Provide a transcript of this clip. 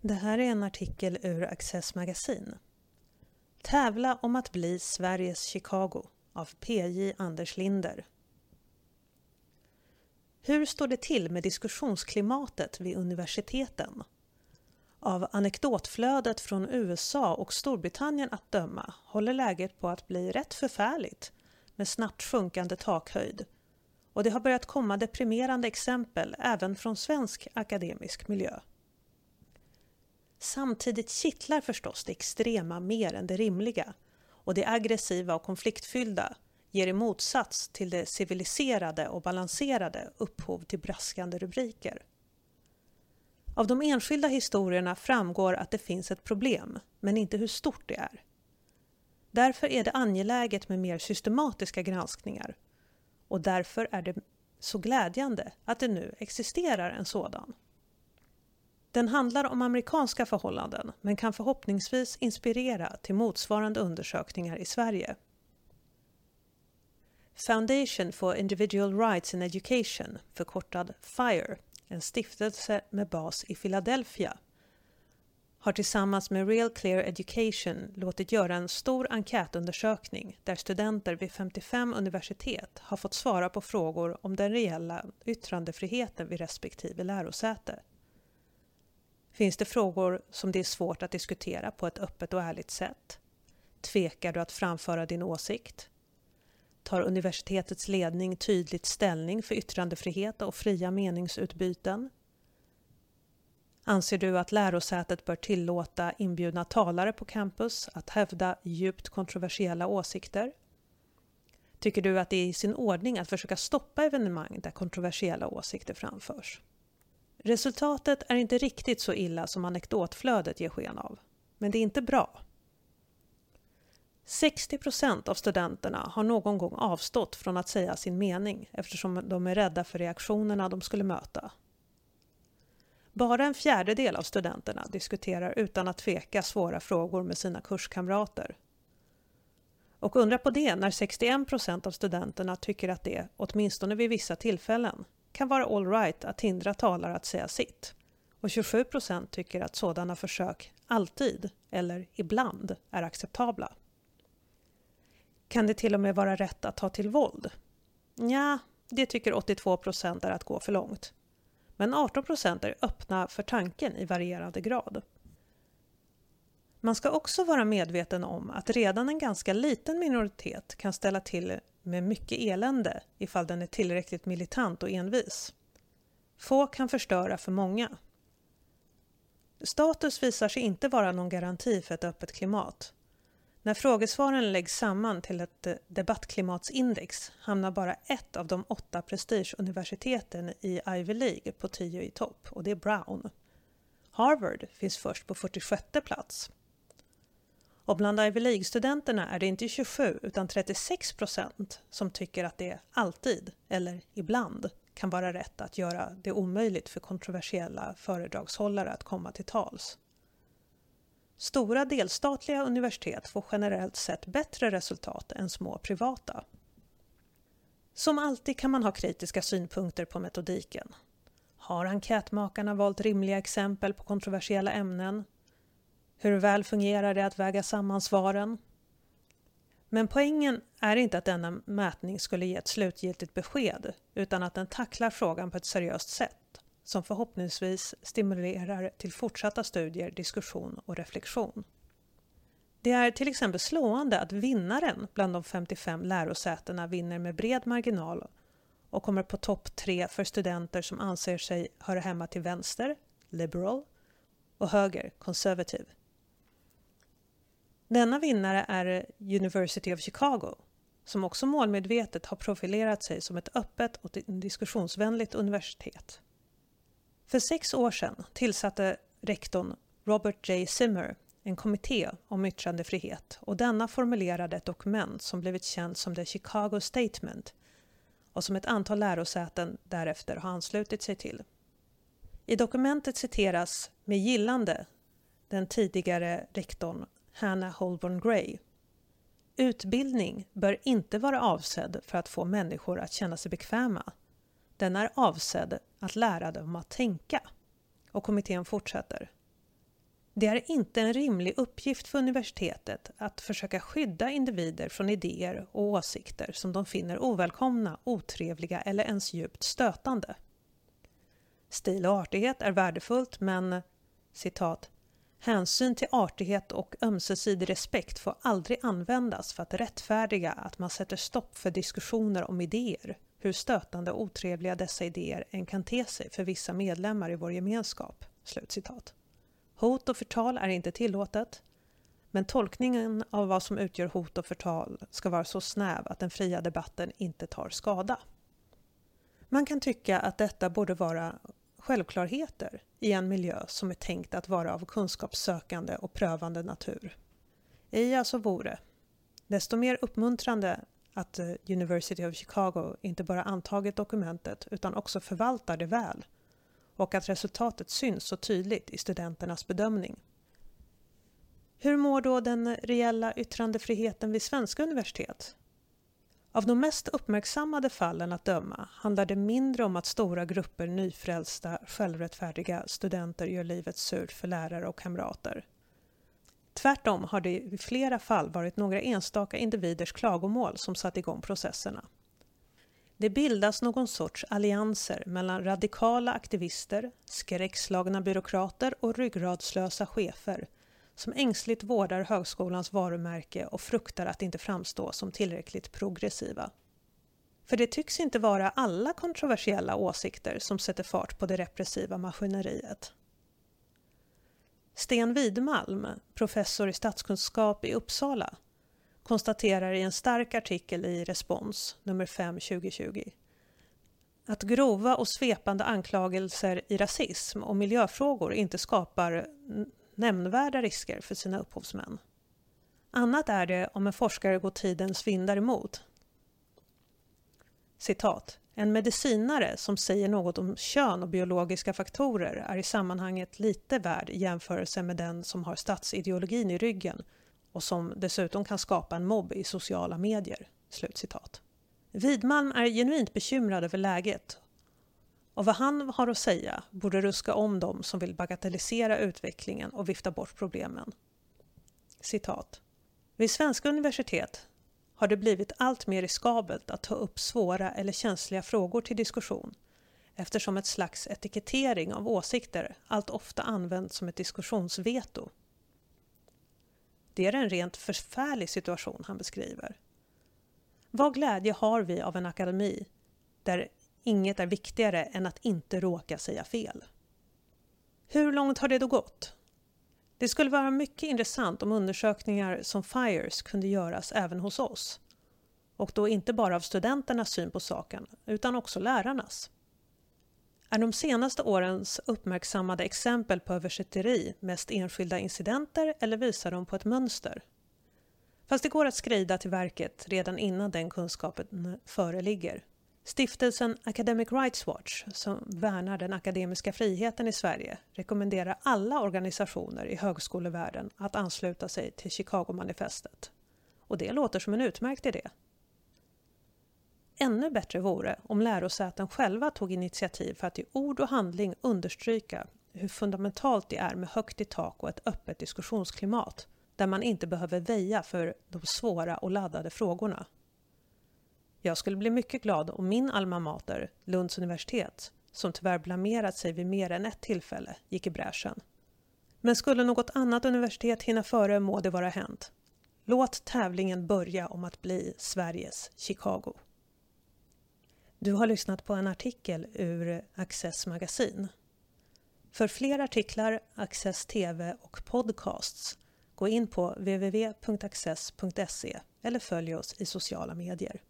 Det här är en artikel ur Access Magasin. Tävla om att bli Sveriges Chicago av PJ Anders Linder. Hur står det till med diskussionsklimatet vid universiteten? Av anekdotflödet från USA och Storbritannien att döma håller läget på att bli rätt förfärligt med snabbt sjunkande takhöjd. Och det har börjat komma deprimerande exempel även från svensk akademisk miljö. Samtidigt kittlar förstås det extrema mer än det rimliga och det aggressiva och konfliktfyllda ger i motsats till det civiliserade och balanserade upphov till braskande rubriker. Av de enskilda historierna framgår att det finns ett problem, men inte hur stort det är. Därför är det angeläget med mer systematiska granskningar och därför är det så glädjande att det nu existerar en sådan. Den handlar om amerikanska förhållanden men kan förhoppningsvis inspirera till motsvarande undersökningar i Sverige. Foundation for Individual Rights in Education, förkortad FIRE, en stiftelse med bas i Philadelphia, har tillsammans med Real Clear Education låtit göra en stor enkätundersökning där studenter vid 55 universitet har fått svara på frågor om den reella yttrandefriheten vid respektive lärosäte. Finns det frågor som det är svårt att diskutera på ett öppet och ärligt sätt? Tvekar du att framföra din åsikt? Tar universitetets ledning tydligt ställning för yttrandefrihet och fria meningsutbyten? Anser du att lärosätet bör tillåta inbjudna talare på campus att hävda djupt kontroversiella åsikter? Tycker du att det är i sin ordning att försöka stoppa evenemang där kontroversiella åsikter framförs? Resultatet är inte riktigt så illa som anekdotflödet ger sken av, men det är inte bra. 60 procent av studenterna har någon gång avstått från att säga sin mening eftersom de är rädda för reaktionerna de skulle möta. Bara en fjärdedel av studenterna diskuterar utan att tveka svåra frågor med sina kurskamrater. Och undra på det när 61 procent av studenterna tycker att det, åtminstone vid vissa tillfällen, kan vara alright att hindra talare att säga sitt. Och 27 procent tycker att sådana försök alltid, eller ibland, är acceptabla. Kan det till och med vara rätt att ta till våld? Ja, det tycker 82 procent är att gå för långt. Men 18 procent är öppna för tanken i varierande grad. Man ska också vara medveten om att redan en ganska liten minoritet kan ställa till med mycket elände ifall den är tillräckligt militant och envis. Få kan förstöra för många. Status visar sig inte vara någon garanti för ett öppet klimat. När frågesvaren läggs samman till ett eh, debattklimatsindex hamnar bara ett av de åtta prestigeuniversiteten i Ivy League på tio i topp och det är Brown. Harvard finns först på 46 plats. Och bland Ivy League-studenterna är det inte 27 utan 36 procent som tycker att det alltid, eller ibland, kan vara rätt att göra det omöjligt för kontroversiella föredragshållare att komma till tals. Stora delstatliga universitet får generellt sett bättre resultat än små privata. Som alltid kan man ha kritiska synpunkter på metodiken. Har enkätmakarna valt rimliga exempel på kontroversiella ämnen? Hur väl fungerar det att väga samman svaren? Men poängen är inte att denna mätning skulle ge ett slutgiltigt besked utan att den tacklar frågan på ett seriöst sätt som förhoppningsvis stimulerar till fortsatta studier, diskussion och reflektion. Det är till exempel slående att vinnaren bland de 55 lärosätena vinner med bred marginal och kommer på topp tre för studenter som anser sig höra hemma till vänster, liberal, och höger, conservative. Denna vinnare är University of Chicago som också målmedvetet har profilerat sig som ett öppet och diskussionsvänligt universitet. För sex år sedan tillsatte rektorn Robert J. Zimmer en kommitté om yttrandefrihet och denna formulerade ett dokument som blivit känt som The Chicago Statement och som ett antal lärosäten därefter har anslutit sig till. I dokumentet citeras med gillande den tidigare rektorn Hannah Holborn Gray. Utbildning bör inte vara avsedd för att få människor att känna sig bekväma. Den är avsedd att lära dem att tänka. Och kommittén fortsätter. Det är inte en rimlig uppgift för universitetet att försöka skydda individer från idéer och åsikter som de finner ovälkomna, otrevliga eller ens djupt stötande. Stil och artighet är värdefullt men citat Hänsyn till artighet och ömsesidig respekt får aldrig användas för att rättfärdiga att man sätter stopp för diskussioner om idéer, hur stötande och otrevliga dessa idéer än kan te sig för vissa medlemmar i vår gemenskap." Slutcitat. Hot och förtal är inte tillåtet, men tolkningen av vad som utgör hot och förtal ska vara så snäv att den fria debatten inte tar skada. Man kan tycka att detta borde vara självklarheter i en miljö som är tänkt att vara av kunskapssökande och prövande natur. Eja så alltså vore. Desto mer uppmuntrande att eh, University of Chicago inte bara antagit dokumentet utan också förvaltar det väl och att resultatet syns så tydligt i studenternas bedömning. Hur mår då den reella yttrandefriheten vid svenska universitet? Av de mest uppmärksammade fallen att döma handlar det mindre om att stora grupper nyfrälsta, självrättfärdiga studenter gör livet surt för lärare och kamrater. Tvärtom har det i flera fall varit några enstaka individers klagomål som satt igång processerna. Det bildas någon sorts allianser mellan radikala aktivister, skräckslagna byråkrater och ryggradslösa chefer som ängsligt vårdar högskolans varumärke och fruktar att inte framstå som tillräckligt progressiva. För det tycks inte vara alla kontroversiella åsikter som sätter fart på det repressiva maskineriet. Sten Widmalm, professor i statskunskap i Uppsala, konstaterar i en stark artikel i Respons, nummer 5 2020, att grova och svepande anklagelser i rasism och miljöfrågor inte skapar nämnvärda risker för sina upphovsmän. Annat är det om en forskare går tidens vindar emot. Citat. En medicinare som säger något om kön och biologiska faktorer är i sammanhanget lite värd i jämförelse med den som har statsideologin i ryggen och som dessutom kan skapa en mobb i sociala medier." Slutcitat. Widmalm är genuint bekymrad över läget och vad han har att säga borde ruska om dem som vill bagatellisera utvecklingen och vifta bort problemen. Citat. Vid svenska universitet har det blivit allt mer riskabelt att ta upp svåra eller känsliga frågor till diskussion eftersom ett slags etikettering av åsikter allt ofta används som ett diskussionsveto. Det är en rent förfärlig situation han beskriver. Vad glädje har vi av en akademi där inget är viktigare än att inte råka säga fel? Hur långt har det då gått? Det skulle vara mycket intressant om undersökningar som FIRES kunde göras även hos oss. Och då inte bara av studenternas syn på saken, utan också lärarnas. Är de senaste årens uppmärksammade exempel på översitteri mest enskilda incidenter eller visar de på ett mönster? Fast det går att skrida till verket redan innan den kunskapen föreligger. Stiftelsen Academic Rights Watch, som värnar den akademiska friheten i Sverige, rekommenderar alla organisationer i högskolevärlden att ansluta sig till Chicago-manifestet. Och det låter som en utmärkt idé. Ännu bättre vore om lärosäten själva tog initiativ för att i ord och handling understryka hur fundamentalt det är med högt i tak och ett öppet diskussionsklimat där man inte behöver väja för de svåra och laddade frågorna. Jag skulle bli mycket glad om min alma mater, Lunds universitet, som tyvärr blamerat sig vid mer än ett tillfälle, gick i bräschen. Men skulle något annat universitet hinna före må det vara hänt. Låt tävlingen börja om att bli Sveriges Chicago. Du har lyssnat på en artikel ur Access magasin. För fler artiklar, Access TV och podcasts gå in på www.access.se eller följ oss i sociala medier.